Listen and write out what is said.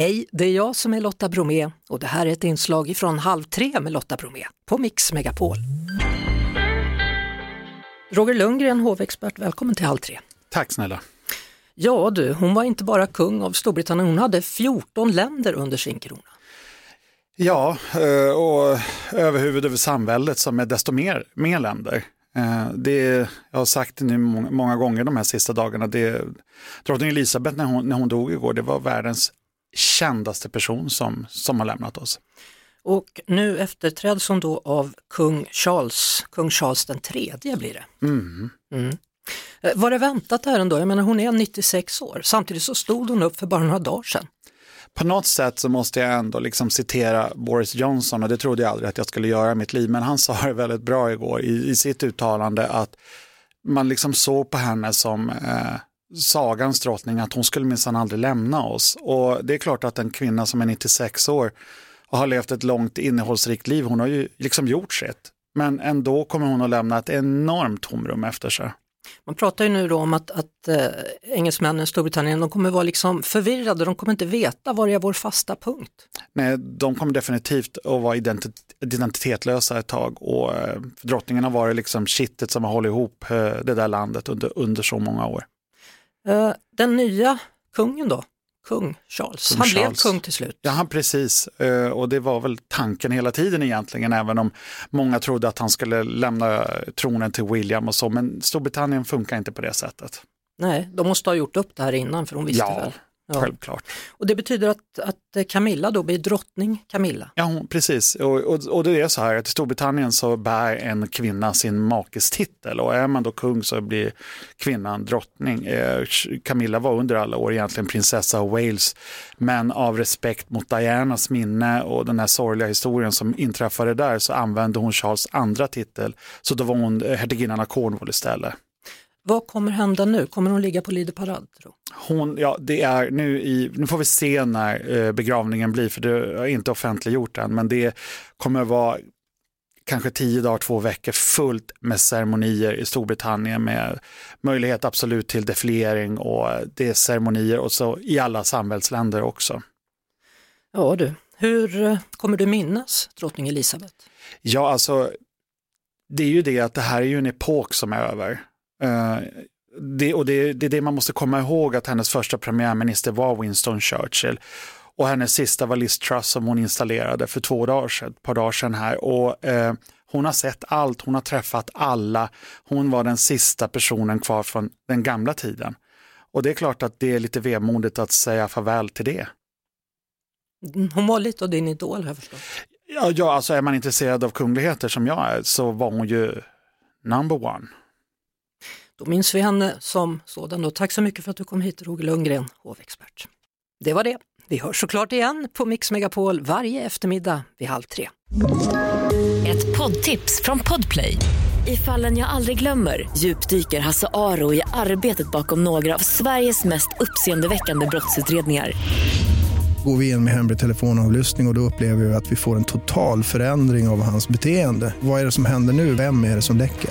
Hej, det är jag som är Lotta Bromé och det här är ett inslag från Halv tre med Lotta Bromé på Mix Megapol. Roger Lundgren, hovexpert, välkommen till Halv tre. Tack snälla. Ja du, hon var inte bara kung av Storbritannien, hon hade 14 länder under sin krona. Ja, eh, och överhuvud över samväldet som är desto mer, mer länder. Eh, det, jag har sagt det nu många gånger de här sista dagarna, det, drottning Elisabeth när hon, när hon dog igår, det var världens kändaste person som, som har lämnat oss. Och nu efterträds hon då av kung Charles, kung Charles den tredje blir det. Mm. Mm. Eh, var det väntat här ändå? Jag menar hon är 96 år, samtidigt så stod hon upp för bara några dagar sedan. På något sätt så måste jag ändå liksom citera Boris Johnson och det trodde jag aldrig att jag skulle göra i mitt liv, men han sa det väldigt bra igår i, i sitt uttalande att man liksom såg på henne som eh, sagans drottning, att hon skulle minsann aldrig lämna oss. Och det är klart att en kvinna som är 96 år och har levt ett långt innehållsrikt liv, hon har ju liksom gjort sitt. Men ändå kommer hon att lämna ett enormt tomrum efter sig. Man pratar ju nu då om att, att äh, engelsmännen, Storbritannien, de kommer vara liksom förvirrade, de kommer inte veta var är vår fasta punkt. Nej, de kommer definitivt att vara identitet, identitetslösa ett tag och äh, drottningen har varit liksom kittet som har hållit ihop äh, det där landet under, under så många år. Den nya kungen då, kung Charles. Kung han Charles. blev kung till slut. Ja, han precis. Eh, och det var väl tanken hela tiden egentligen, även om många trodde att han skulle lämna tronen till William och så. Men Storbritannien funkar inte på det sättet. Nej, de måste ha gjort upp det här innan för de visste ja. väl. Ja. Självklart. Och det betyder att, att Camilla då blir drottning Camilla? Ja, precis. Och, och, och det är så här att i Storbritannien så bär en kvinna sin makes titel och är man då kung så blir kvinnan drottning. Eh, Camilla var under alla år egentligen prinsessa av Wales, men av respekt mot Dianas minne och den här sorgliga historien som inträffade där så använde hon Charles andra titel, så då var hon hertiginnan av Cornwall istället. Vad kommer hända nu? Kommer hon ligga på Lider parad? Hon, ja, det är nu i, nu får vi se när eh, begravningen blir, för det är inte offentliggjort än, men det kommer vara kanske tio dagar, två veckor fullt med ceremonier i Storbritannien med möjlighet absolut till defilering och det är ceremonier och så i alla samhällsländer också. Ja du, hur eh, kommer du minnas drottning Elisabeth? Ja, alltså det är ju det att det här är ju en epok som är över. Uh, det, och det, det är det man måste komma ihåg att hennes första premiärminister var Winston Churchill och hennes sista var Liz Truss som hon installerade för två dagar sedan, ett par dagar sedan här. Och, eh, hon har sett allt, hon har träffat alla. Hon var den sista personen kvar från den gamla tiden. Och det är klart att det är lite vemodigt att säga farväl till det. Hon var lite av din idol har jag förstått. Ja, ja, alltså är man intresserad av kungligheter som jag är så var hon ju number one. Då minns vi henne som sådan. Och tack så mycket för att du kom hit Roger Lundgren, hovexpert. Det var det. Vi hörs såklart igen på Mix Megapol varje eftermiddag vid halv tre. Ett poddtips från Podplay. I fallen jag aldrig glömmer djupdyker Hasse Aro i arbetet bakom några av Sveriges mest uppseendeväckande brottsutredningar går vi in med hemlig telefonavlyssning och, och då upplever vi att vi får en total förändring av hans beteende. Vad är det som händer nu? Vem är det som läcker?